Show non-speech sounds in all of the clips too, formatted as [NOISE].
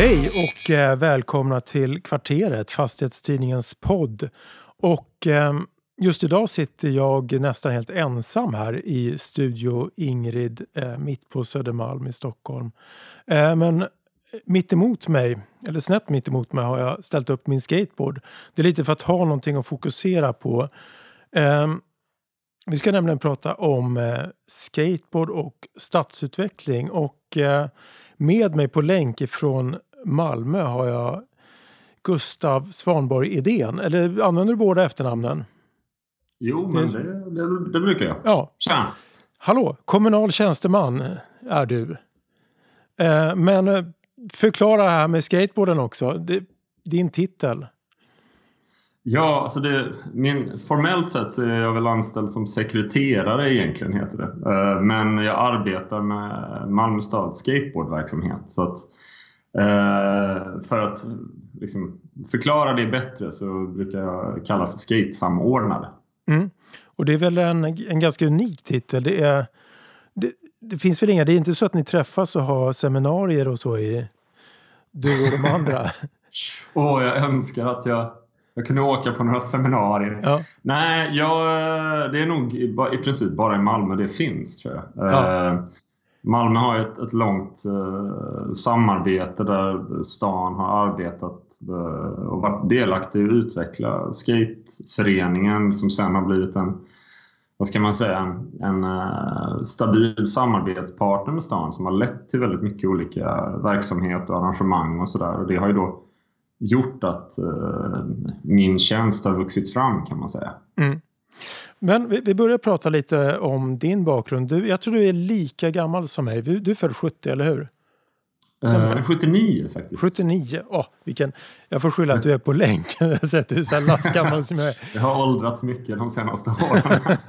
Hej och eh, välkomna till Kvarteret, Fastighetstidningens podd. Och eh, just idag sitter jag nästan helt ensam här i Studio Ingrid eh, mitt på Södermalm i Stockholm. Eh, men mitt emot mig, eller snett mitt emot mig har jag ställt upp min skateboard. Det är lite för att ha någonting att fokusera på. Eh, vi ska nämligen prata om eh, skateboard och stadsutveckling och eh, med mig på länk ifrån Malmö har jag Gustav Svanborg Idén. Eller använder du båda efternamnen? Jo, men det, det, det brukar jag. Ja. Tja! Hallå, kommunal tjänsteman är du. Eh, men eh, förklara det här med skateboarden också. Det, din titel. Ja, alltså det, min, formellt sett så är jag väl anställd som sekreterare egentligen heter det. Eh, men jag arbetar med Malmö stads skateboardverksamhet. Så att, för att liksom, förklara det bättre så brukar jag kallas skatesamordnare. Mm. Och det är väl en, en ganska unik titel. Det, är, det, det finns väl inga, det är inte så att ni träffas och har seminarier och så i du och de andra? [LAUGHS] Åh, oh, jag önskar att jag jag kunde åka på några seminarier. Ja. Nej, jag, det är nog i, i, princip bara i Malmö det finns tror jag. Ja. Malmö har ett, ett långt eh, samarbete där stan har arbetat eh, och varit delaktig i att utveckla skateföreningen som sen har blivit en vad ska man säga, en, en eh, stabil samarbetspartner med stan som har lett till väldigt mycket olika verksamheter och arrangemang och sådär. Det har ju då gjort att eh, min tjänst har vuxit fram kan man säga. Mm. Men vi, vi börjar prata lite om din bakgrund. Du, jag tror du är lika gammal som mig. Du, du är född 70, eller hur? Uh, 79 faktiskt. 79? Oh, vilken, jag får skylla att du är på länk. [LAUGHS] har sett du är så lastgammal som jag är. Jag har åldrats mycket de senaste åren. [LAUGHS]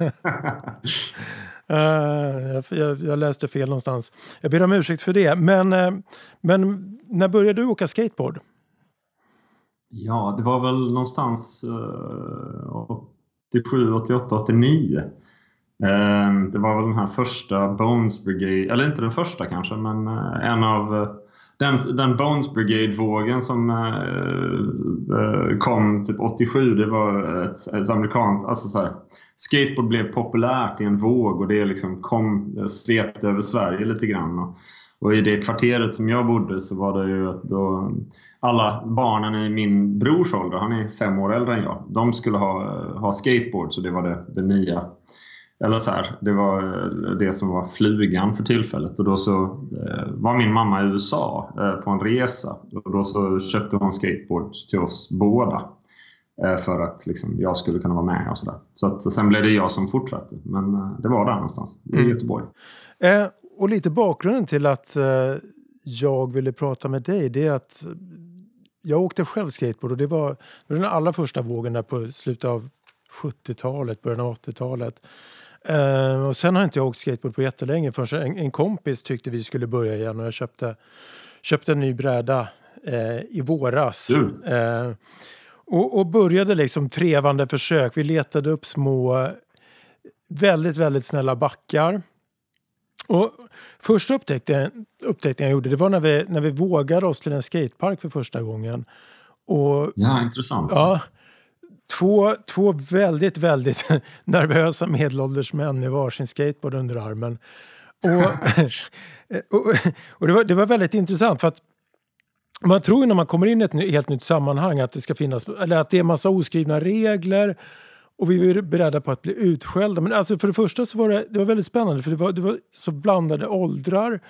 uh, jag, jag, läste fel någonstans. Jag ber om ursäkt för det. Men, uh, men när började du åka skateboard? Ja, det var väl någonstans 87, 88, 89. Det var väl den här första Bones Brigade, eller inte den första kanske, men eh, en av eh, den, den Bones Brigade-vågen som eh, kom typ 87, det var ett, ett amerikanskt, alltså så här, skateboard blev populärt i en våg och det liksom kom, svepte över Sverige lite grann. Och, i det kvarteret som jag bodde så var det ju att då alla barnen i min brors ålder, han är fem år äldre än jag, de skulle ha, ha skateboard så det var det, det nya. Eller så här, det var det som var flugan för tillfället och då så eh, var min mamma i USA eh, på en resa och då så köpte hon skateboards till oss båda eh, för att liksom, jag skulle kunna vara med och sådär. Så att, sen blev det jag som fortsatte men eh, det var där någonstans, i mm. Göteborg. Eh, och lite bakgrunden till att eh, jag ville prata med dig det är att jag åkte själv skateboard och det var, det var den allra första vågen där på slutet av 70-talet, början av 80-talet. Uh, och sen har inte jag åkt skateboard på jättelänge förrän en, en kompis tyckte vi skulle börja igen och jag köpte, köpte en ny bräda uh, i våras. Uh, och, och, började liksom trevande försök. Vi letade upp små, väldigt, väldigt snälla backar. Och första upptäckten, upptäckten jag gjorde det var när vi, när vi vågade oss till en skatepark för första gången. Och, ja, intressant. Ja, två, två väldigt, väldigt [LAUGHS] nervösa medelålders män med varsin skateboard under armen. Och, [LAUGHS] och, och det, var, det var väldigt intressant för att man tror när man kommer in i ett helt nytt sammanhang att det ska finnas, eller att det är massa oskrivna regler och vi var beredda på att bli utskällda. Men alltså för det första så var det, det var väldigt spännande för det var, det var så blandade åldrar.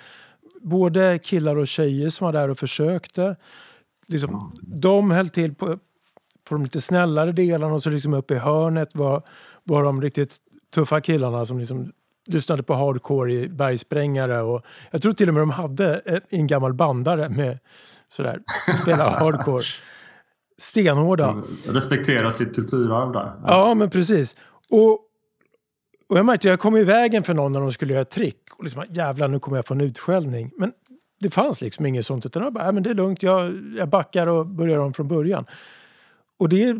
Både killar och tjejer som var där och försökte. Liksom, de höll till på, på de lite snällare delarna och så liksom uppe i hörnet var, var de riktigt tuffa killarna som liksom lyssnade på hardcore i bergsprängare. Och jag tror till och med de hade en gammal bandare med sådär, spela [LAUGHS] hardcore. Stenhårda. Mm, respektera sitt kulturarv där. Ja, ja men precis. Och, och jag märkte jag kom i vägen för någon när de skulle göra ett trick. Och liksom, jävlar nu kommer jag få en utskällning. Men det fanns liksom inget sånt. Utan jag bara, men det är lugnt, jag, jag backar och börjar om från början. Och det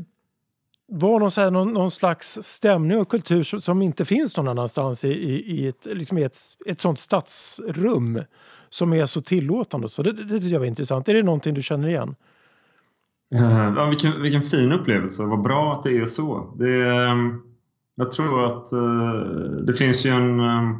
var någon, här, någon, någon, slags stämning och kultur som, som inte finns någon annanstans i, i, i ett, liksom ett, ett sånt stadsrum som är så tillåtande. Så det, det tycker jag var intressant. Är det någonting du känner igen? Ja, vilken, vilken fin upplevelse. Vad bra att det är så. Det, ehm, jag tror att eh, det finns ju en... Ehm,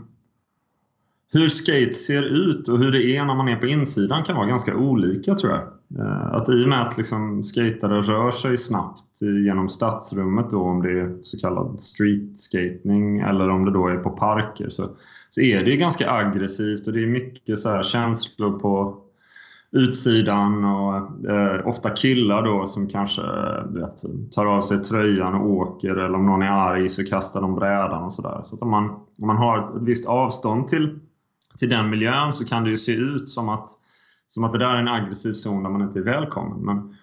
hur skate ser ut och hur det är när man är på insidan kan vara ganska olika tror jag. Eh, att i och med att liksom skatare rör sig snabbt genom stadsrummet då om det är så kallad street skating eller om det då är på parker så, så är det ganska aggressivt och det är mycket så här känslor på utsidan och eh, ofta killar då som kanske vet, tar av sig tröjan och åker eller om någon är arg så kastar de brädan och sådär. Så att om man, om man har ett, ett visst avstånd till, till den miljön så kan det ju se ut som att, som att det där är en aggressiv zon där man inte är välkommen. Men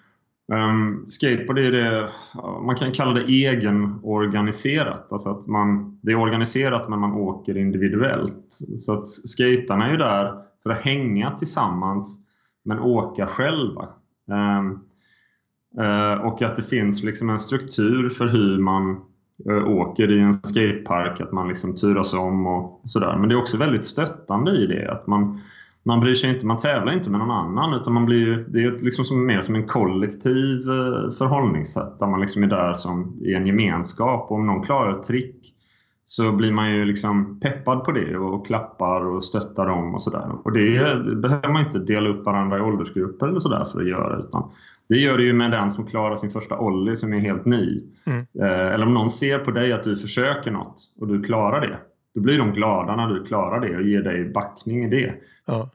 um, skateboard är det, man kan kalla det egenorganiserat. Alltså att man, det är organiserat men man åker individuellt. Så att skaterna är ju där för att hänga tillsammans men åka själva. Ehm, eh, och att det finns liksom en struktur för hur man eh, åker i en skatepark, att man liksom turas om och sådär. Men det är också väldigt stöttande i det. att man man bryr sig inte, man tävlar inte med någon annan utan man blir, det är liksom som, mer som en kollektiv eh, förhållningssätt där man liksom är där som i en gemenskap. Och om någon klarar ett trick så blir man ju liksom peppad på det och klappar och stöttar dem och sådär. Och det behöver man inte dela upp varandra i åldersgrupper eller sådär för att göra. Utan det gör det ju med den som klarar sin första ollie som är helt ny. Mm. Eh, eller om någon ser på dig att du försöker något och du klarar det. Då blir de glada när du klarar det och ger dig backning i det. Ja.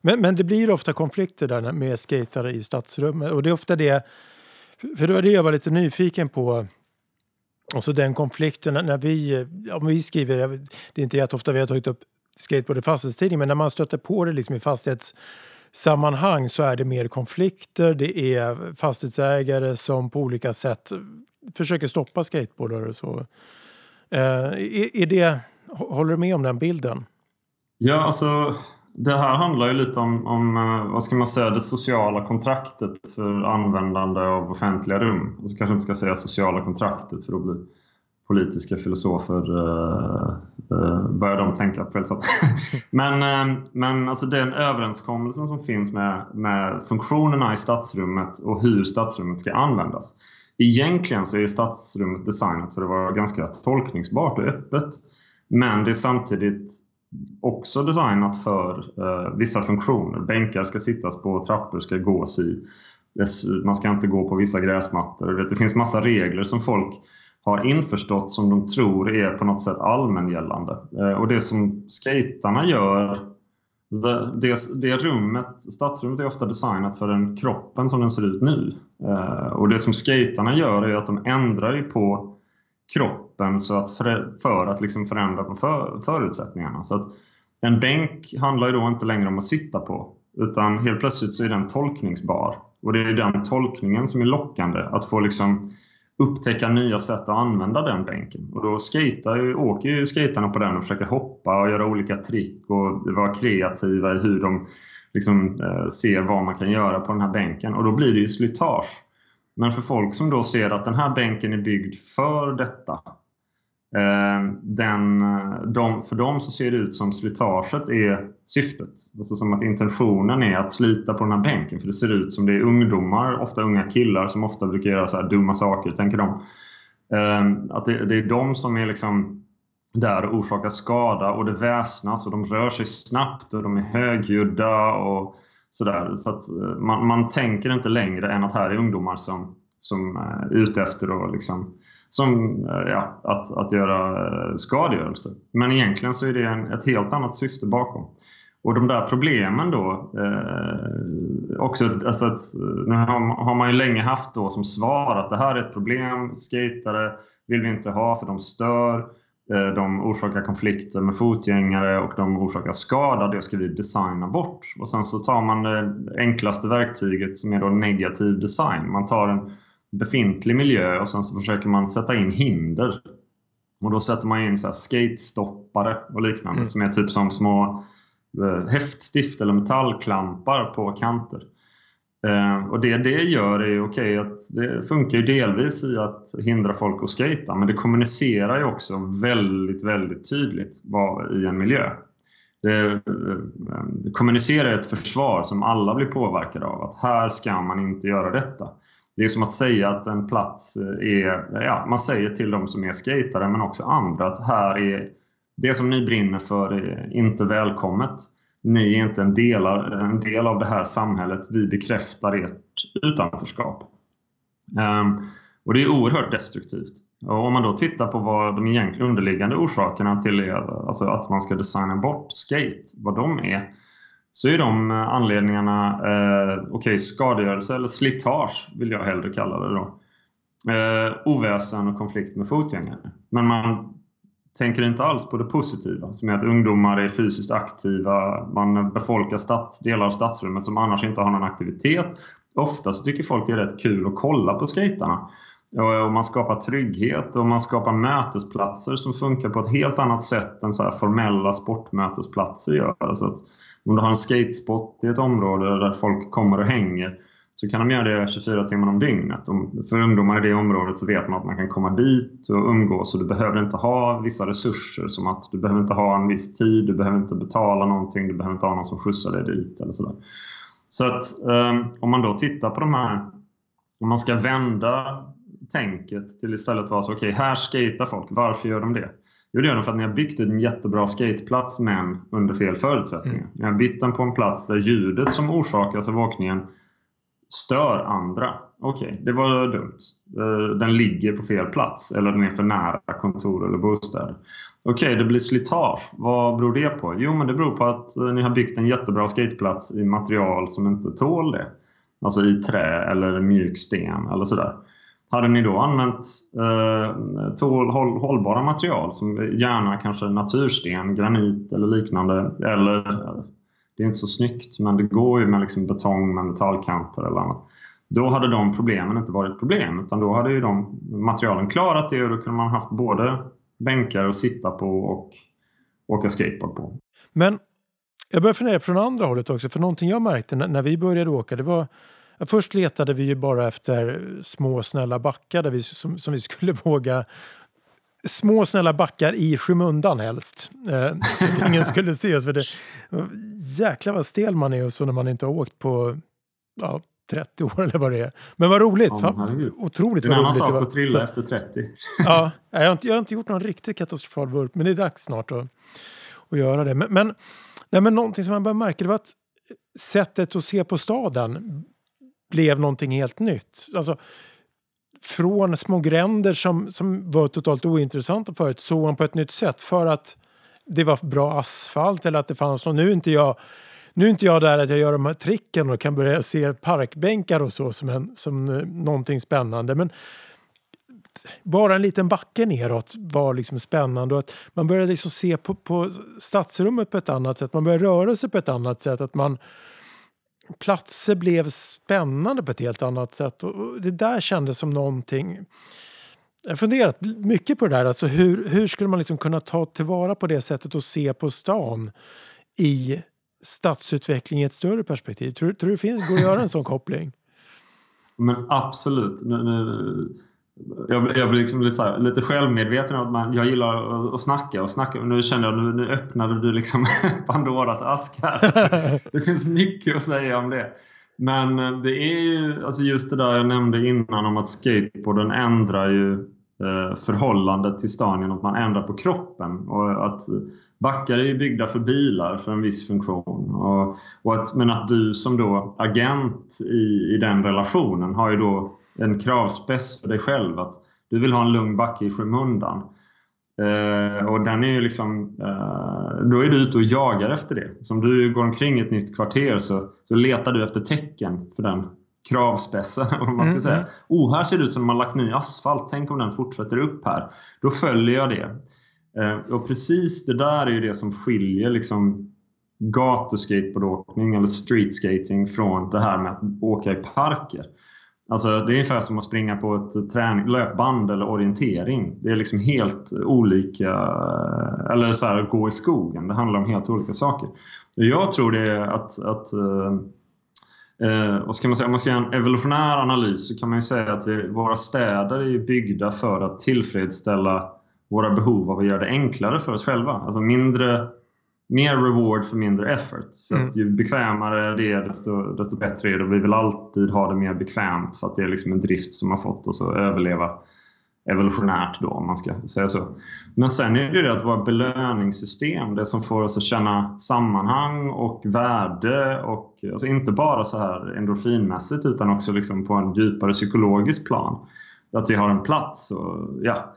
Men, men det blir ofta konflikter där med skatare i stadsrummet och det är ofta det för det var det jag var lite nyfiken på och så den konflikten när vi, om vi skriver, det är inte jätteofta vi har tagit upp skateboard i fastighetstidning, men när man stöter på det liksom i fastighetssammanhang så är det mer konflikter. Det är fastighetsägare som på olika sätt försöker stoppa skateboardare. Så, eh, är, är det, håller du med om den bilden? Ja, alltså det här handlar ju lite om, om, eh, vad ska man säga, det sociala kontraktet för användande av offentliga rum. Alltså kanske inte ska säga sociala kontraktet för då blir politiska filosofer eh, eh, börjar de tänka på fel sätt. [LAUGHS] men eh, men alltså den överenskommelsen som finns med, med funktionerna i stadsrummet och hur stadsrummet ska användas. Egentligen så är stadsrummet designat för att vara ganska tolkningsbart och öppet. Men det är samtidigt också designat för eh, vissa funktioner. Bänkar ska sittas på, trappor ska gås i. Man ska inte gå på vissa gräsmattor. Det finns massa regler som folk har införstått som de tror är på något sätt allmängällande. Eh, och det som skaterna gör det, det, det, rummet, stadsrummet är ofta designat för den kroppen som den ser ut nu. Eh, och det som skaterna gör är att de ändrar på kroppen så att för, för att liksom förändra på för, förutsättningarna. Så att en bänk handlar ju då inte längre om att sitta på utan helt plötsligt så är den tolkningsbar. Och det är den tolkningen som är lockande, att få liksom upptäcka nya sätt att använda den bänken. Och då skater, åker ju skaterna på den och försöker hoppa och göra olika trick och vara kreativa i hur de liksom, eh, ser vad man kan göra på den här bänken. Och då blir det ju slitage. Men för folk som då ser att den här bänken är byggd för detta. Eh, den, eh, de, för dem så ser det ut som slitaget är syftet. Alltså som att intentionen är att slita på den här bänken. För det ser ut som det är ungdomar, ofta unga killar som ofta brukar göra så dumma saker, tänker de. Eh, att det, det är de som är liksom där och orsakar skada och det väsnas och de rör sig snabbt och de är högljudda och Sådär. Så att man, man tänker inte längre än att här är ungdomar som, som är ute efter att, liksom, som, eh, ja, att, att göra eh, skadegörelse. Men egentligen så är det en, ett helt annat syfte bakom. Och de där problemen då, eh, också, alltså att, nu har, har, man ju länge haft då som svar att det här är ett problem, skatare vill vi inte ha för de stör. Eh, de orsakar konflikter med fotgängare och de orsakar skada. Det ska vi designa bort. Och sen så tar man det enklaste verktyget som är då negativ design. Man tar en befintlig miljö och sen så försöker man sätta in hinder. Och då sätter man in så här skatestoppare och liknande mm. som är typ som små eh, häftstift eller metallklampar på kanter. Eh, och det det gör är okej okay, att det funkar ju delvis i att hindra folk att skata men det kommunicerar ju också väldigt, väldigt tydligt vad, i en miljö. det, det kommunicerar ett försvar som alla blir påverkade av. Att här ska man inte göra detta. Det är som att säga att en plats eh, är... Ja, man säger till de som är skatare men också andra att här är det som ni brinner för är inte välkommet. Ni är inte en del, en del av det här samhället. Vi bekräftar ert utanförskap. Um, och det är oerhört destruktivt. Och om man då tittar på vad de egentligen underliggande orsakerna till är, alltså att man ska designa bort skate, vad de är, så är de eh, anledningarna eh, okay, skadegörelse eller slitage, vill jag hellre kalla det då. Eh, oväsen och konflikt med fotgängare. Men man tänker inte alls på det positiva, som är att ungdomar är fysiskt aktiva, man befolkar stads, delar av stadsrummet som annars inte har någon aktivitet. Oftast tycker folk det är rätt kul att kolla på skejtarna. Eh, och man skapar trygghet och man skapar mötesplatser som funkar på ett helt annat sätt än så formella sportmötesplatser gör. Så att om du har en skatespot i ett område där folk kommer och hänger så kan de göra det 24 timmar om dygnet. För ungdomar i det området så vet man att man kan komma dit och umgås och du behöver inte ha vissa resurser som att du behöver inte ha en viss tid, du behöver inte betala någonting, du behöver inte ha någon som skjutsar dig dit eller sådär. Så att um, om man då tittar på de här, om man ska vända tänket till istället vara så, okej, okay, här skejtar folk, varför gör de det? Jo, det gör de för att ni har byggt en jättebra skateplats men under fel förutsättningar. Mm. Ni har byggt den på en plats där ljudet som orsakas av åkningen stör andra. Okej, okay, det var dumt. Eh, den ligger på fel plats eller den är för nära kontor eller bostäder. Okej, okay, det blir slitage. Vad beror det på? Jo, men det beror på att eh, ni har byggt en jättebra skateplats i material som inte tål det. Alltså i trä eller mjuk sten eller sådär. Hade ni då använt eh, tål, håll, hållbara material som gärna kanske natursten, granit eller liknande eller det är inte så snyggt, men det går ju med liksom betong med metallkanter eller annat. Då hade de problemen inte varit problem, utan då hade ju de materialen klarat det och då kunde man haft både bänkar att sitta på och åka skateboard på. Men jag börjar fundera från andra hållet också, för någonting jag märkte när, när vi började åka, det var Först letade vi ju bara efter små snälla backar där vi, som, som vi skulle [LAUGHS] våga små snälla backar i skymundan helst. Eh, så att ingen [LAUGHS] skulle se oss. För det, jäklar vad stel man är och så när man inte har åkt på ja, 30 år eller vad det är. Men vad roligt! Ja, Fan, otroligt vad roligt. Det är en annan sak att trilla efter 30. [LAUGHS] ja, jag har, inte, jag har inte gjort någon riktigt katastrofal vurp, men det är dags snart att, att göra det. Men, men, nej, men någonting som man började märka det var att sättet att se på staden blev någonting helt nytt. Alltså, från små gränder som, som var totalt ointressanta förut såg man på ett nytt sätt för att det var bra asfalt eller att det fanns någon. Nu är inte jag, nu är inte jag där att jag gör de här tricken och kan börja se parkbänkar och så som, en, som eh, någonting spännande. Men bara en liten backe neråt var liksom spännande och att man började liksom se på, på stadsrummet på ett annat sätt. Man började röra sig på ett annat sätt. Att man platser blev spännande på ett helt annat sätt. Och det där kändes som någonting... Jag har funderat mycket på det där. Alltså hur, hur skulle man liksom kunna ta tillvara på det sättet och se på stan i stadsutveckling i ett större perspektiv? Tror, tror du det finns, går att göra en sån koppling? Men absolut. Nu, nu, jag, jag blir liksom lite, så här, lite självmedveten om att man, jag gillar att snacka och snacka. Nu känner jag nu, nu öppnade du liksom [LAUGHS] Pandoras ask här. [LAUGHS] Det finns mycket att säga om det. Men eh, det är ju alltså just det där jag nämnde innan om att skateboarden ändrar ju eh, förhållandet till stan genom att man ändrar på kroppen. Och att backar är ju byggda för bilar för en viss funktion. Och, och att, men att du som då agent i, i den relationen har ju då en kravspec för dig själv. Att du vill ha en lugn backe i skymundan. Eh, och den är ju liksom, eh, då är du ute och jagar efter det. Som du går omkring i ett nytt kvarter så, så letar du efter tecken för den kravspecen. [LAUGHS] Om man ska mm. säga. Mm. Oh, här ser det ut som man lagt ny asfalt. Tänk om den fortsätter upp här. Då följer jag det. Eh, och precis det där är ju det som skiljer liksom gatuskateboardåkning eller streetskating från det här med att åka i parker. Alltså, det är ungefär som att springa på ett träning, löpband eller orientering. Det är liksom helt olika... Eller så här, gå i skogen. Det handlar om helt olika saker. Jag tror det är att... att eh, eh vad ska man säga? Om man ska göra en evolutionär analys så kan man säga att vi, våra städer är byggda för att tillfredsställa våra behov av att göra det enklare för oss själva. Alltså mindre mer reward för mindre effort. Så mm. ju bekvämare det är desto, desto bättre är det. Vi vill alltid ha det mer bekvämt för att det är liksom en drift som har fått oss att överleva evolutionärt då om man ska säga så. Men sen är det det att våra belöningssystem, det som får oss att känna sammanhang och värde och alltså inte bara så här endorfinmässigt utan också liksom på en djupare psykologisk plan. Att vi har en plats och ja,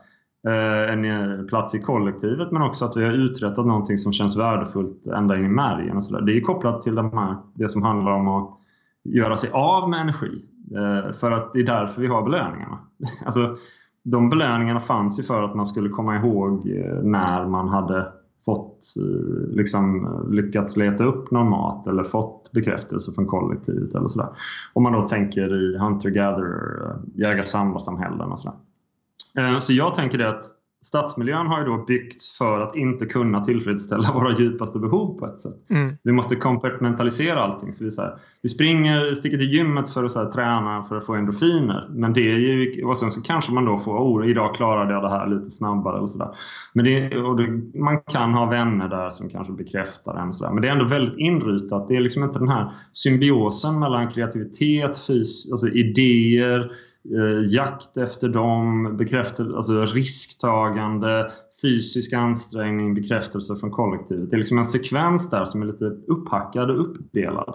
Eh, en eh, plats i kollektivet men också att vi har uträttat någonting som känns värdefullt ända in i märgen. Och så där. Det är kopplat till de här, det som handlar om att göra sig av med energi. Eh, för att det är därför vi har belöningarna. [LAUGHS] Alltså, de belöningarna fanns ju för att man skulle komma ihåg när man hade fått, liksom, lyckats leta upp någon mat eller fått bekräftelse från kollektivet eller sådär. Om man då tänker i hunter-gatherer, eh, jägar-samlarsamhällen och sådär. Så jag tänker det att stadsmiljön har ju då byggts för att inte kunna tillfredsställa [LAUGHS] våra djupaste behov på ett sätt. Mm. Vi måste kompartmentalisera allting. Så vi, så här, vi springer, sticker till gymmet för att här, träna för att få endorfiner. Men det är ju, och sen så kanske man då får, oh, idag klarade jag det här lite snabbare. Eller så där. Men det, och det, man kan ha vänner där som kanske bekräftar en. Så där. Men det är ändå väldigt inrutat. Det är liksom inte den här symbiosen mellan kreativitet, fys, alltså idéer, eh, Eh, jakt efter dem, bekräftelse, alltså risktagande, fysisk ansträngning, bekräftelse från kollektivet. Det är liksom en sekvens där som är lite upphackad och uppdelad.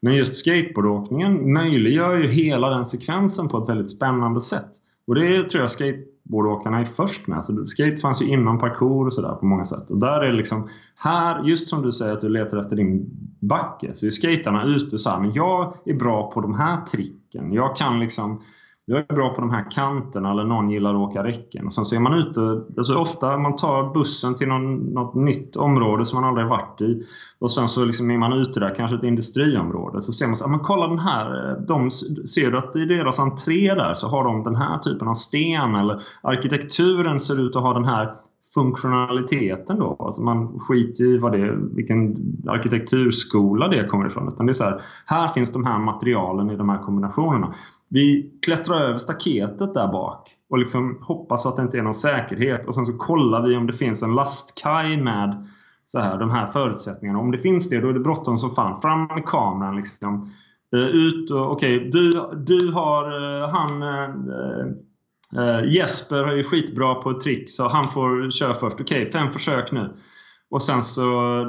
Men just skateboardåkningen möjliggör ju hela den sekvensen på ett väldigt spännande sätt. Och det tror jag skateboardåkarna är först med. Så skate fanns ju inom parkour och sådär på många sätt. Och där är det liksom, här, just som du säger att du letar efter din backe, så är skaterna ute så här, men jag är bra på de här tricken. Jag kan liksom jag är bra på de här kanterna eller någon gillar att åka räcken. Och sen så är man ute, eh, alltså ofta man tar bussen till någon, något nytt område som man aldrig varit i. Och sen så liksom är man ute där, kanske ett industriområde. Så ser man så ah, men kolla den här, eh, de, ser du att i deras entré där så har de den här typen av sten eller arkitekturen ser ut att ha den här funktionaliteten då. Alltså man skiter i vad det, vilken arkitekturskola det kommer ifrån. Utan det är så här, här finns de här materialen i de här kombinationerna. Vi klättrar över staketet där bak och liksom hoppas att det inte är någon säkerhet och sen så kollar vi om det finns en lastkaj med så här, de här förutsättningarna. Om det finns det, då är det bråttom som fan. Fram med kameran liksom. Eh, ut och okej, okay, du, du har eh, han eh, uh, Jesper är skitbra på ett trick så han får köra först. Okej, okay, fem försök nu. Och sen så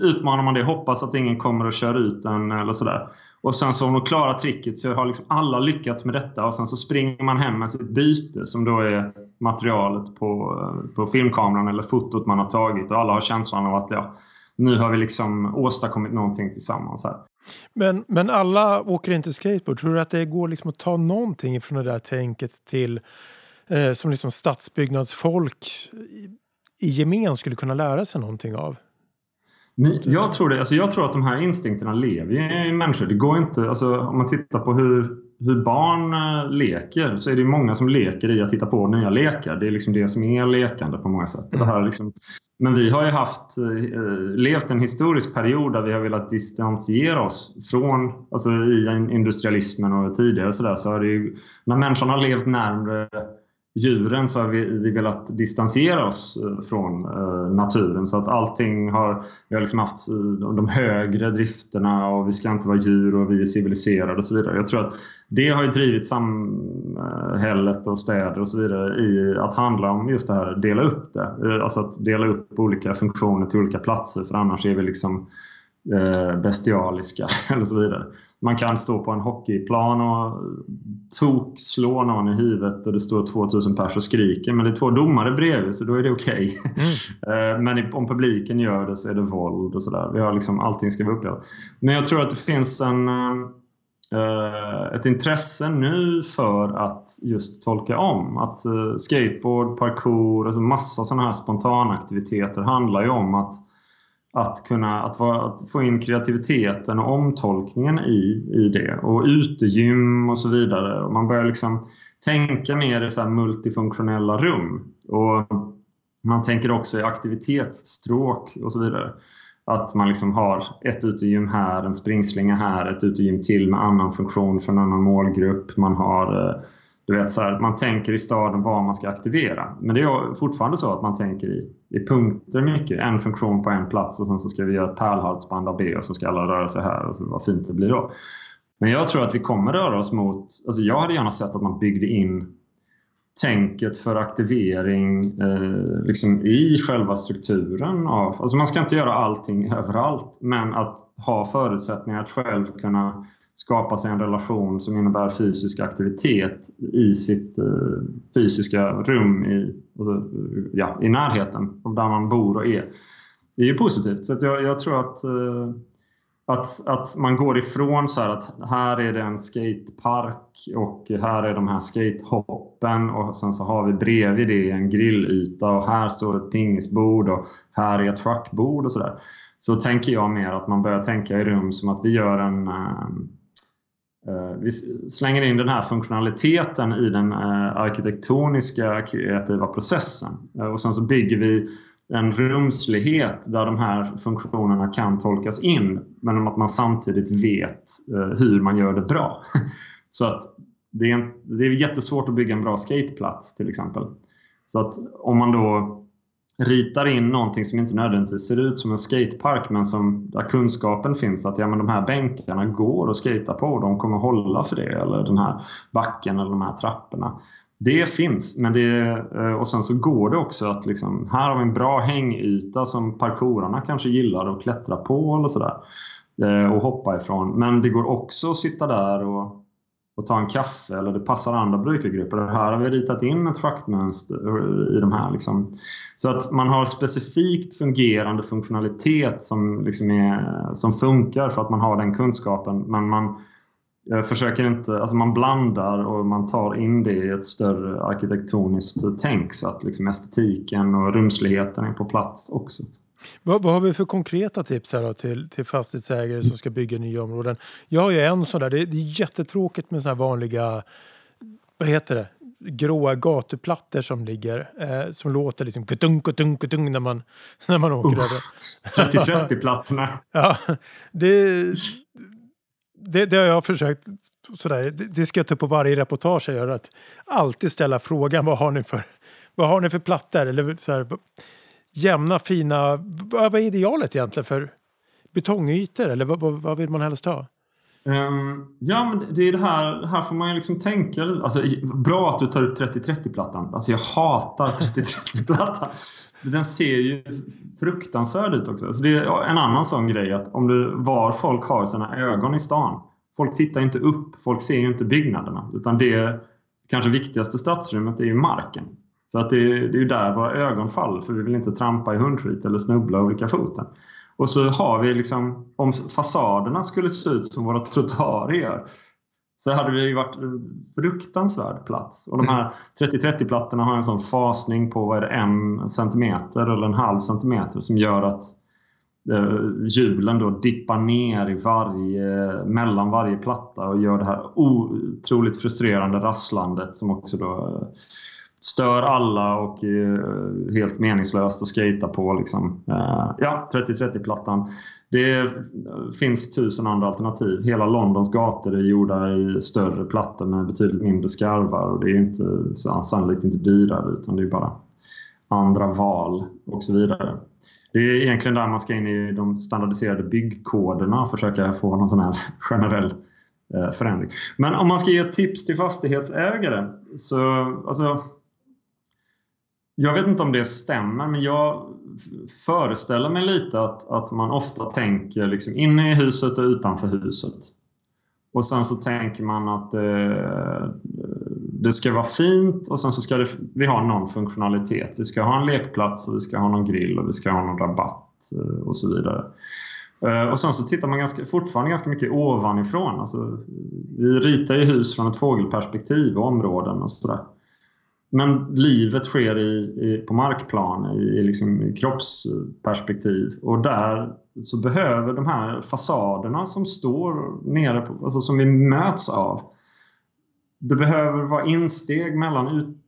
utmanar man det, hoppas att ingen kommer och kör ut den eller sådär. Och sen så om de klarar tricket så har liksom alla lyckats med detta och sen så springer man hem med sitt byte som då är materialet på, på filmkameran eller fotot man har tagit och alla har känslan av att ja, nu har vi liksom åstadkommit någonting tillsammans här. Men, men alla åker inte skateboard. Tror du att det går liksom att ta någonting från det där tänket till eh, som liksom stadsbyggnadsfolk i gemen skulle kunna lära sig någonting av? Men jag, tror det, alltså jag tror att de här instinkterna lever i människor. Det går inte, alltså om man tittar på hur, hur barn eh, leker så är det många som leker i att hitta på nya lekar. Det är liksom det som är lekande på många sätt. Mm. Det här liksom, men vi har ju haft, eh, levt en historisk period där vi har velat distansiera oss från, alltså i industrialismen och tidigare så, där, så har det ju, när människan har levt närmre djuren så har vi, vi velat distansera oss eh, från eh, naturen så att allting har, vi har liksom haft eh, de högre drifterna och vi ska inte vara djur och vi är civiliserade och så vidare. Jag tror att det har ju drivit samhället och städer och så vidare i att handla om just det här, dela upp det. Alltså att dela upp olika funktioner till olika platser för annars är vi liksom bestialiska [LAUGHS] eller så vidare. Man kan stå på en hockeyplan och tok-slå någon i huvudet och det står 2000 pers och skriker. Men det är två domare bredvid så då är det okej. Okay. Mm. [LAUGHS] Eh, men om publiken gör det så är det våld och sådär. Vi har liksom, allting ska vara uppdelat. Men jag tror att det finns en, eh, ett intresse nu för att just tolka om. Att eh, skateboard, parkour, alltså massa sådana här spontanaktiviteter handlar ju om att att kunna att, vara, att, få in kreativiteten och omtolkningen i, i det. Och utegym och så vidare. Och man börjar liksom tänka mer i så multifunktionella rum. Och man tänker också i aktivitetsstråk och så vidare. Att man liksom har ett utegym här, en springslinga här, ett utegym till med annan funktion för en annan målgrupp. Man har eh, du vet, så här, man tänker i staden vad man ska aktivera. Men det är fortfarande så att man tänker i, i punkter mycket. En funktion på en plats och sen så ska vi göra ett pärlhalsband av det och så ska alla röra sig här och så vad fint det blir då. Men jag tror att vi kommer röra oss mot... Alltså jag hade gärna sett att man byggde in tänket för aktivering eh, liksom i själva strukturen. Av, alltså man ska inte göra allting överallt, men att ha förutsättningar att själv kunna skapa sig en relation som innebär fysisk aktivitet i sitt eh, fysiska rum i, alltså, ja, i närheten av där man bor och är. Det är ju positivt. Så jag, jag, tror att eh, att, att man går ifrån så här att här är det en skatepark och här är de här skatehoppen och sen så har vi bredvid det en grillyta och här står ett pingisbord och här är ett schackbord och sådär. Så tänker jag mer att man börjar tänka i rum som att vi gör en eh, Eh, vi slänger in den här funktionaliteten i den eh, arkitektoniska kreativa processen. Eh, och sen så bygger vi en rumslighet där de här funktionerna kan tolkas in men att man samtidigt vet hur man gör det bra. [LAUGHS] Så att det är, en, det är jättesvårt att bygga en bra skateplats till exempel. Så att om man då ritar in någonting som inte nödvändigtvis ser ut som en skatepark men som, där kunskapen finns att ja, men de här bänkarna går att skata på och de kommer hålla för det. Eller den här backen eller de här trapporna. Det finns, men det, eh, och sen så går det också att liksom, här har vi en bra hängyta som parkourarna kanske gillar att klättra på eller sådär. Eh, och hoppa ifrån. Men det går också att sitta där och, och ta en kaffe eller det passar andra brukargrupper. Här har vi ritat in ett schaktmönster i de här. Liksom. Så att man har specifikt fungerande funktionalitet som, liksom är, som funkar för att man har den kunskapen. Men man eh, försöker inte, alltså man blandar och man tar in det i ett större arkitektoniskt tänk så att liksom estetiken och rumsligheten är på plats också. Vad, vad har vi för konkreta tips här till, till fastighetsägare som ska bygga nya områden? Jag har ju en sån där, det, det är jättetråkigt med såna här vanliga, vad heter det, gråa gatuplattor som ligger eh, som låter liksom kutung, kutung, kutung när man, [LAUGHS] när man åker över. 30-30-plattorna. [LAUGHS] ja, det, det, det har jag försökt, sådär, det, det ska jag ta upp på varje reportage jag gör, att alltid ställa frågan vad har ni för, vad har ni för plattor? Eller så här, jämna, fina, vad är idealet egentligen för betongytor eller vad, vad, vill man helst ha? Um, ja, men det är det här, här får man ju liksom tänka. Alltså, bra att du tar upp 30-30-plattan. Alltså jag hatar 30-30-plattan. Den ser ju fruktansvärd ut också. Alltså, det är en annan sån grej att om du, var folk har sina ögon i stan. Folk tittar inte upp, folk ser ju inte byggnaderna. Utan det kanske viktigaste stadsrummet är ju marken. Så att det, är, det är ju där våra ögon faller för vi vill inte trampa i hundskit eller snubbla och vicka foten. Och så har vi liksom, om fasaderna skulle se ut som våra trottoarer gör så hade det ju varit en fruktansvärd plats. Och de här 30-30-plattorna har en sån fasning på vad är det, en centimeter eller en halv centimeter som gör att eh, hjulen då dippar ner i varje, mellan varje platta och gör det här otroligt frustrerande rasslandet som också då eh, stör alla och är helt meningslöst att skata på. Liksom. Eh, ja, 30-30-plattan. Det finns tusen andra alternativ. Hela Londons gator är gjorda i större plattor med betydligt mindre skarvar och det är inte, sannolikt inte dyrare utan det är bara andra val och så vidare. Det är egentligen där man ska in i de standardiserade byggkoderna och försöka få någon sån här [LAUGHS] generell eh, förändring. Men om man ska ge ett tips till fastighetsägare så alltså, jag vet inte om det stämmer, men jag föreställer mig lite att, att man ofta tänker liksom inne i huset och utanför huset. Och sen så tänker man att det, det ska vara fint och sen så ska det, vi ha någon funktionalitet. Vi ska ha en lekplats och vi ska ha någon grill och vi ska ha någon rabatt eh, och så vidare. Eh, och sen så tittar man ganska, fortfarande ganska mycket ovanifrån. Alltså, vi ritar ju hus från ett fågelperspektiv och områden och sådär. Men livet sker i, i på markplan, i, i, liksom, i kroppsperspektiv. Och där så behöver de här fasaderna som står nere, på, alltså som vi möts av. Det behöver vara insteg mellan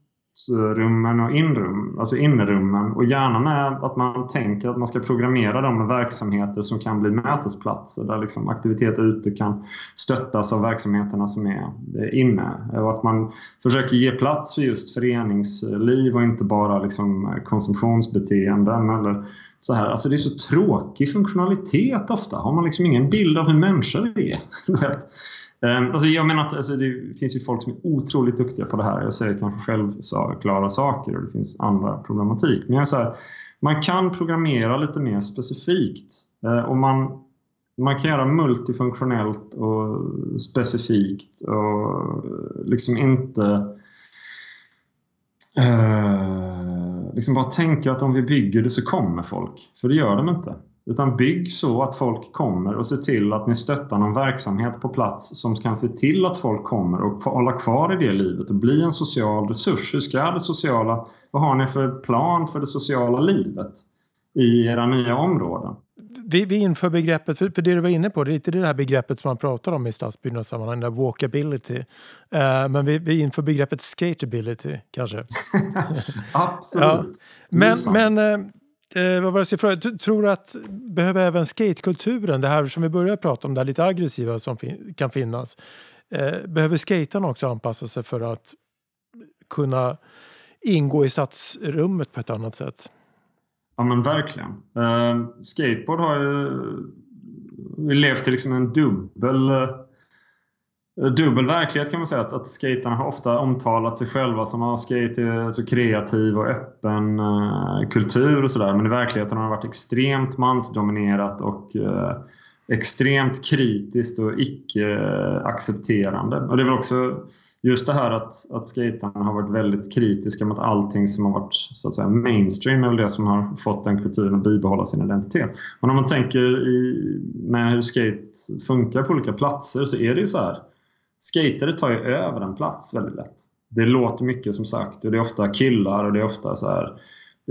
utrummen och inrum, alltså innerummen och gärna med att man tänker att man ska programmera dem med verksamheter som kan bli mötesplatser där liksom aktiviteter ute kan stöttas av verksamheterna som är eh, inne. Och att man försöker ge plats för just föreningsliv och inte bara liksom eh, konsumtionsbeteenden eller så här. Alltså det är så tråkig funktionalitet ofta. Har man liksom ingen bild av hur människor är. [LAUGHS] Ehm, alltså jag menar att alltså det finns ju folk som är otroligt duktiga på det här. Jag säger kanske självklara saker och det finns andra problematik. Men jag säger, man kan programmera lite mer specifikt. Eh, och man, man kan göra multifunktionellt och specifikt och eh, liksom inte uh, liksom bara tänka att om vi bygger det så kommer folk. För det gör de inte. Utan bygg så att folk kommer och se till att ni stöttar någon verksamhet på plats som kan se till att folk kommer och hålla kvar i det livet och bli en social resurs. Hur ska det sociala, vad har ni för plan för det sociala livet i era nya områden? Vi, vi inför begreppet, för, för det du var inne på, det är inte det här begreppet som man pratar om i stadsbyggnadssammanhang, där walkability. Uh, men vi, vi inför begreppet skateability kanske. [LAUGHS] Absolut. ja. Men, men uh, Eh, vad var det jag fråga? Tror du att behöver även skatekulturen, det här som vi började prata om, det här lite aggressiva som fin kan finnas, eh, behöver skaterna också anpassa sig för att kunna ingå i stadsrummet på ett annat sätt? Ja men verkligen. Eh, skateboard har ju levt i liksom en dubbel eh, dubbel verklighet kan man säga. Att, att skaterna har ofta omtalat sig själva som att skate är så kreativ och öppen eh, kultur och sådär. Men i verkligheten har det varit extremt mansdominerat och eh, extremt kritiskt och icke-accepterande. Och det är väl också just det här att, att skaterna har varit väldigt kritiska mot allting som har varit så att säga mainstream är väl det som har fått den kulturen att bibehålla sin identitet. Men om man tänker i, med hur skate funkar på olika platser så är det ju så här Skater tar ju över en plats väldigt lätt. Det låter mycket som sagt och det är ofta killar och det är ofta så här.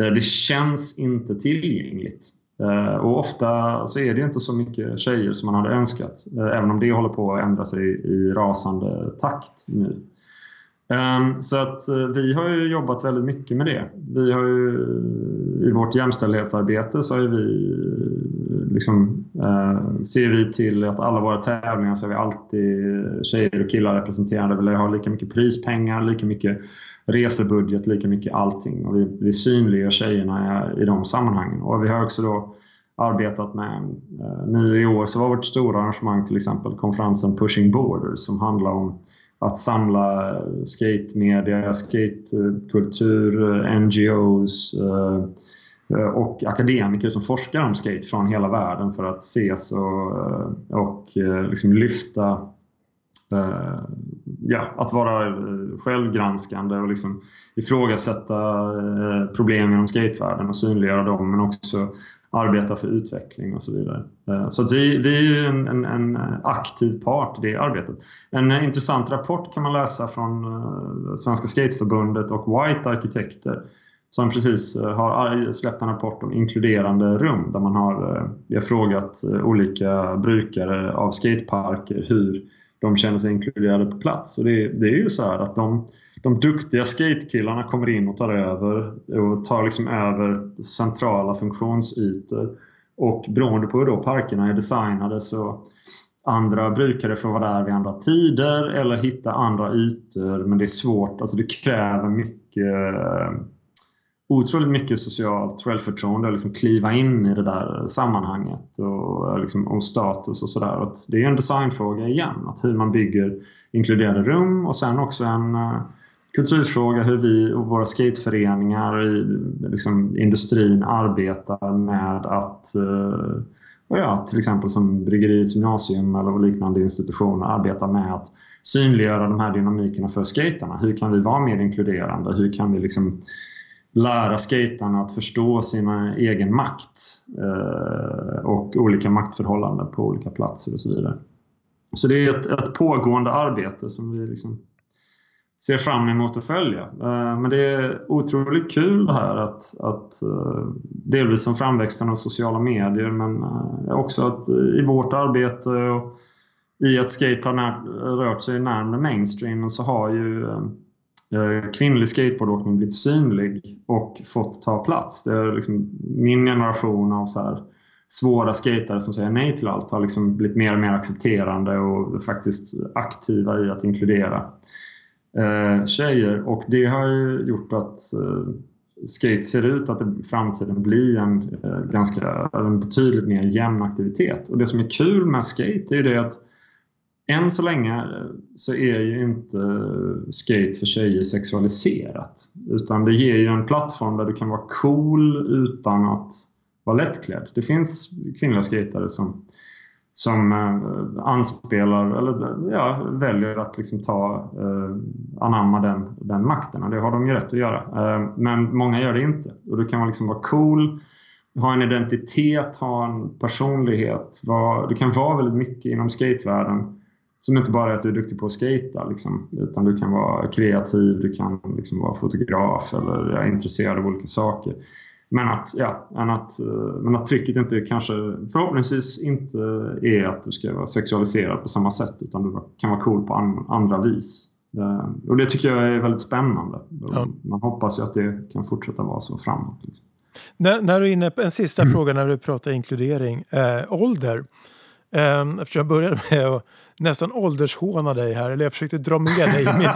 Eh, det känns inte tillgängligt. Eh, och ofta så är det inte så mycket tjejer som man hade önskat. Eh, även om det håller på att ändra sig i rasande takt nu. Ehm, så att eh, vi har ju jobbat väldigt mycket med det. Vi har ju, eh, I vårt jämställdhetsarbete så har vi eh, liksom, eh, ser vi till att alla våra tävlingar så är vi alltid tjejer och killar representerade. Vi har lika mycket prispengar, lika mycket resebudget, lika mycket allting. Och vi, vi synliggör tjejerna i, i de sammanhangen. Och vi har också då arbetat med, eh, nu i år så var vårt stora arrangemang till exempel konferensen Pushing Borders som handlar om att samla skatemedia, skatekultur, eh, NGOs, eh, eh, och akademiker som forskar om skate från hela världen för att ses och, och liksom lyfta ja, att vara självgranskande och liksom ifrågasätta problem inom skatevärlden och synliggöra dem men också arbeta för utveckling och så vidare. Eh, så att vi, vi är en, en, en, eh, aktiv part i det arbetet. En eh, intressant rapport kan man läsa från Svenska Skateförbundet och White Arkitekter som precis har släppt en rapport om inkluderande rum där man har, vi har frågat olika brukare av skateparker hur de känner sig inkluderade på plats. Och det, det är ju så här att de, de duktiga skatekillarna kommer in och tar över och tar liksom över centrala funktionsytor. Och beroende på hur då parkerna är designade så andra brukare får vara där vid andra tider eller hitta andra ytor men det är svårt, alltså det kräver mycket otroligt mycket socialt självförtroende att liksom kliva in i det där sammanhanget och, liksom, och status och sådär. Det är en designfråga igen, att hur man bygger inkluderade rum och sen också en uh, kulturfråga hur vi och våra skateföreningar i liksom, industrin arbetar med att eh, ja, till exempel som Bryggeriets gymnasium eller liknande institutioner arbetar med att synliggöra de här dynamikerna för skaterna. Hur kan vi vara mer inkluderande? Hur kan vi liksom lära skaterna att förstå sin egen makt eh, och olika maktförhållanden på olika platser och så vidare. Så det är ett, ett pågående arbete som vi liksom ser fram emot att följa. Eh, men det är otroligt kul det här att, att eh, delvis som framväxten av sociala medier men eh, också att i vårt arbete och i att skate har när, rört sig närmare mainstreamen så har ju kvinnlig skateboardåkning blivit synlig och fått ta plats. Det är liksom min generation av så här, svåra skatare som säger nej till allt har liksom blivit mer och mer accepterande och faktiskt aktiva i att inkludera eh, tjejer. Och det har ju gjort att eh, skate ser ut att i framtiden bli en, eh, ganska, en betydligt mer jämn aktivitet. Och det som är kul med skate är ju det att än så länge eh, så är ju inte eh, skate för tjejer sexualiserat. Utan det ger ju en plattform där du kan vara cool utan att vara lättklädd. Det finns kvinnliga skatare som, som eh, anspelar eller ja, väljer att liksom ta, eh, anamma den, den makten. Och det har de ju rätt att göra. Eh, men många gör det inte. Och du kan liksom vara cool, ha en identitet, ha en personlighet. Var, du kan vara väldigt mycket inom skatevärlden som inte bara är att du är duktig på att skata liksom, utan du kan vara kreativ, du kan liksom vara fotograf eller ja, intresserad av olika saker. Men att, ja, att, eh, men att trycket inte kanske, förhoppningsvis inte är att du ska vara sexualiserad på samma sätt utan du kan vara cool på andra vis. Eh, och det tycker jag är väldigt spännande. Ja. Man hoppas ju att det kan fortsätta vara så framåt. Liksom. När, när, du är inne på en sista mm. fråga när du pratar inkludering. Eh, ålder. Eh, eftersom jag började med att nästan åldershåna dig här, eller jag försökte dra med dig i min,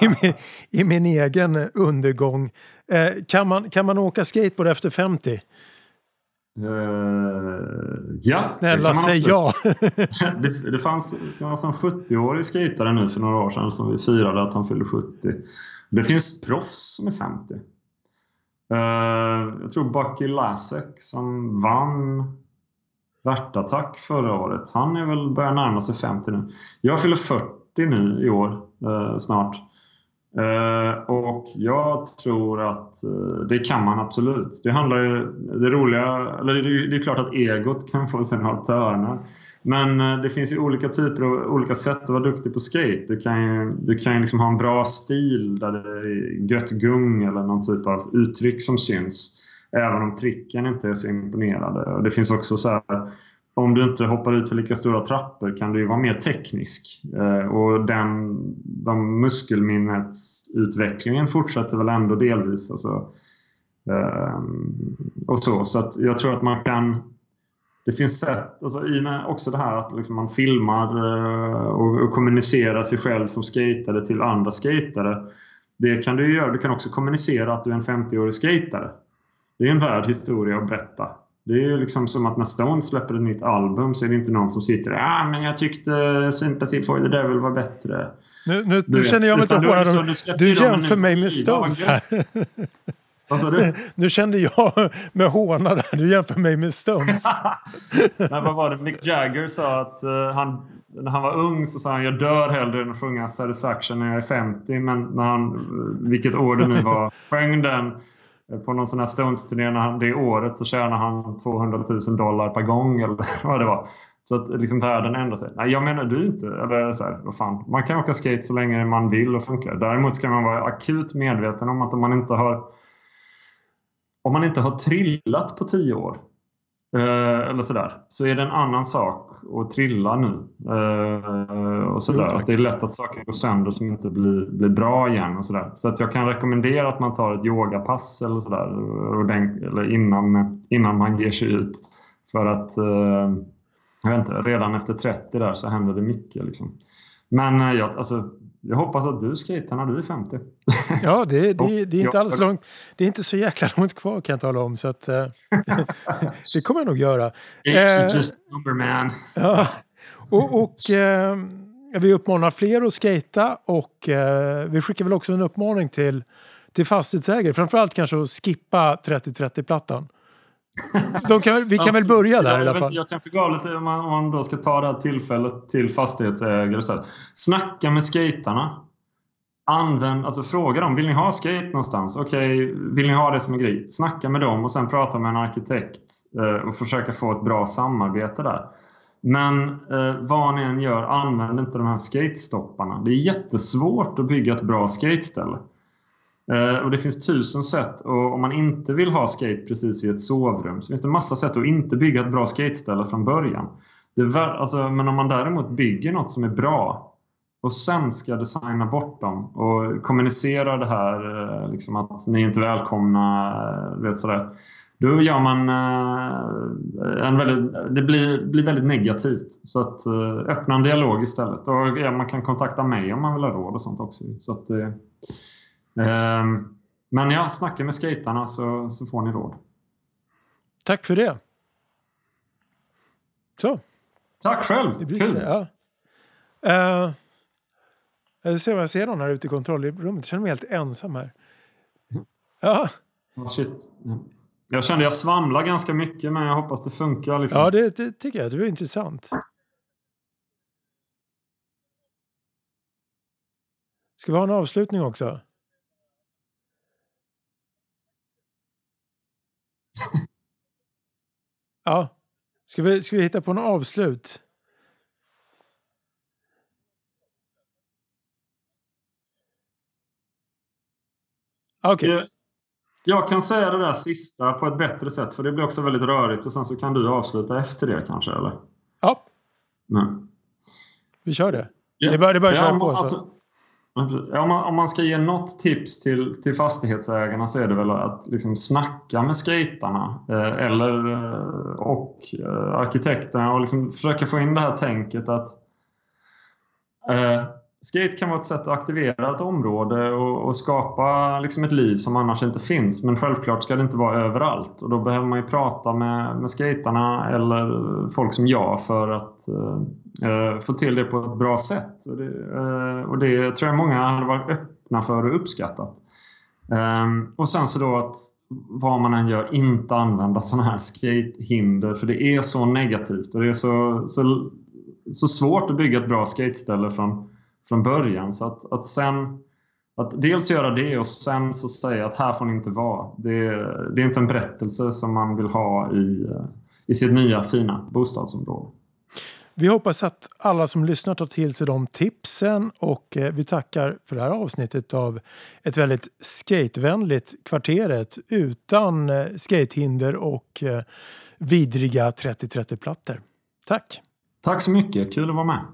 i min, i min egen undergång. Eh, kan, man, kan man åka skateboard efter 50? Uh, ja, Snälla säg ja! [LAUGHS] det, det, fanns, det fanns en 70-årig skejtare nu för några år sedan som vi firade att han fyllde 70. Det finns proffs som är 50. Uh, eh, jag tror Bucky Lasek som vann Värtattack förra året. Han är väl börjar närma sig 50 nu. Jag fyller 40 nu i år eh, snart. Eh, och jag tror att eh, det kan man absolut. Det handlar ju, det roliga, eller det, det är klart att egot kan få sig några törnar. Men eh, det finns ju olika typer och olika sätt att vara duktig på skate. Du kan ju, du kan ju liksom ha en bra stil där det är gött gung eller någon typ av uttryck som syns. Även om tricken inte är så imponerande. Det finns också så här, om du inte hoppar ut för lika stora trappor kan du vara mer teknisk. Eh, och den, de muskelminnesutvecklingen fortsätter väl ändå delvis. Alltså, eh, och så. Så att jag tror att man kan... Det finns sätt, alltså, i och med också det här att liksom man filmar eh, och, och kommunicerar sig själv som skatare till andra skatare. Det kan du göra. Du kan också kommunicera att du är en 50-årig skatare. Det är en värd historia att berätta. Det är ju liksom som att när Stones släpper ett nytt album så är det inte någon som sitter där ah, men jag tyckte Sympathy for the Devil var bättre. Nu, nu, nu känner jag mig inte hårdare. Du, du jämför mig med Stones här. [LAUGHS] Du? Nu kände jag med håna där. Du jämför mig med Stones. [LAUGHS] Nej, vad var det? Mick Jagger sa att uh, han, när han var ung så sa han jag dör hellre än att sjunga Satisfaction när jag är 50. Men när han, vilket år det nu var, [LAUGHS] sjöng den på någon sån här Stones-turné det året så tjänar han 200 000 dollar per gång eller [LAUGHS] vad det var. Så att liksom världen ändrar sig. Nej, jag menar du inte. Eller så här, vad fan. Man kan åka skate så länge man vill och funkar. Däremot ska man vara akut medveten om att om man inte har om man inte har trillat på tio år Eh, eller sådär. Så är det en annan sak att trilla nu. Eh, och sådär. Jo, det är lätt att saker går sönder som inte blir, blir bra igen. Och sådär. Så att jag kan rekommendera att man tar ett yogapass eller sådär. Och den, eller innan, innan man ger sig ut. För att eh, jag vet inte, redan efter 30 där så händer det mycket. Liksom. Men eh, jag, alltså, jag hoppas att du skejtar när du är 50. Ja, det, det, [LAUGHS] det, är inte alls långt. Det är inte så jäkla långt kvar kan jag tala om. Så att, eh, [LAUGHS] det kommer jag nog göra. Is just a number man. [LAUGHS] Ja, och, och eh, vi uppmanar fler att skejta och eh, vi skickar väl också en uppmaning till, till fastighetsägare. Framförallt kanske att skippa 30-30-plattan. Kan, vi kan väl börja där jag, i alla fall. Jag kan få lite om man, om man då ska ta det här tillfället till fastighetsägare. Så här. Snacka med skaterna. Använd, alltså fråga dem, vill ni ha skate någonstans? Okej, okay, vill ni ha det som en grej? Snacka med dem och sen prata med en arkitekt eh, och försöka få ett bra samarbete där. Men eh, vad ni än gör, använd inte de här skatestopparna. Det är jättesvårt att bygga ett bra skateställe. Eh, och det finns tusen sätt. Och om man inte vill ha skate precis vid ett sovrum så finns det massa sätt att inte bygga ett bra skateställe från början. Det var, alltså, men om man däremot bygger något som är bra och sen ska designa bort dem och kommunicera det här eh, liksom att ni är inte välkomna. Eh, vet sådär. Då gör man en väldigt, det blir, blir väldigt negativt. Så att öppna en dialog istället. Och ja, man kan kontakta mig om man vill ha råd och sånt också. Så att, men ja, snacka med skaterna så, så får ni råd. Tack för det. Så, Tack själv! det Kul! det. Ja. Uh, jag ser vad jag ser någon här ute i kontrollrummet. Jag känner mig helt ensam här. Ja, Oh, shit. Jag kände jag svamlade ganska mycket men jag hoppas det funkar. Liksom. ja det, det tycker jag. Det var intressant. Ska vi ha en avslutning också? Ja. Ska vi, ska vi hitta på en avslut? Okej. Jag- Jag kan säga det där sista på ett bättre sätt för det blir också väldigt rörigt och sen så kan du avsluta efter det kanske eller? Ja, Nej. vi kör det. Ja. Det är bara, det Ja, köra på. Så. alltså, ja, om, man, om man ska ge något tips till, till fastighetsägarna så är det väl att liksom snacka med skejtarna eh, eller, eh, och eh, arkitekterna och liksom försöka få in det här tänket att eh, skate kan vara ett sätt att aktivera ett område och, och skapa liksom ett liv som annars inte finns. Men självklart ska det inte vara överallt och då behöver man ju prata med, med skaterna eller folk som jag för att eh, eh få till det på ett bra sätt. Och det, eh, och det tror jag många hade varit öppna för och uppskattat. Eh, och sen så då att vad man än gör, inte använda sådana här skatehinder för det är så negativt och det är så, så, så svårt att bygga ett bra skateställe från, från början. Så att, att sen att dels göra det och sen så säga att här får ni inte vara. Det, det är inte en berättelse som man vill ha i, i sitt nya fina bostadsområde. Vi hoppas att alla som lyssnar tar till sig de tipsen och eh, vi tackar för det här avsnittet av ett väldigt skatevänligt kvarteret utan eh, skatehinder och eh, vidriga 30-30-plattor. Tack! Tack så mycket, kul att vara med.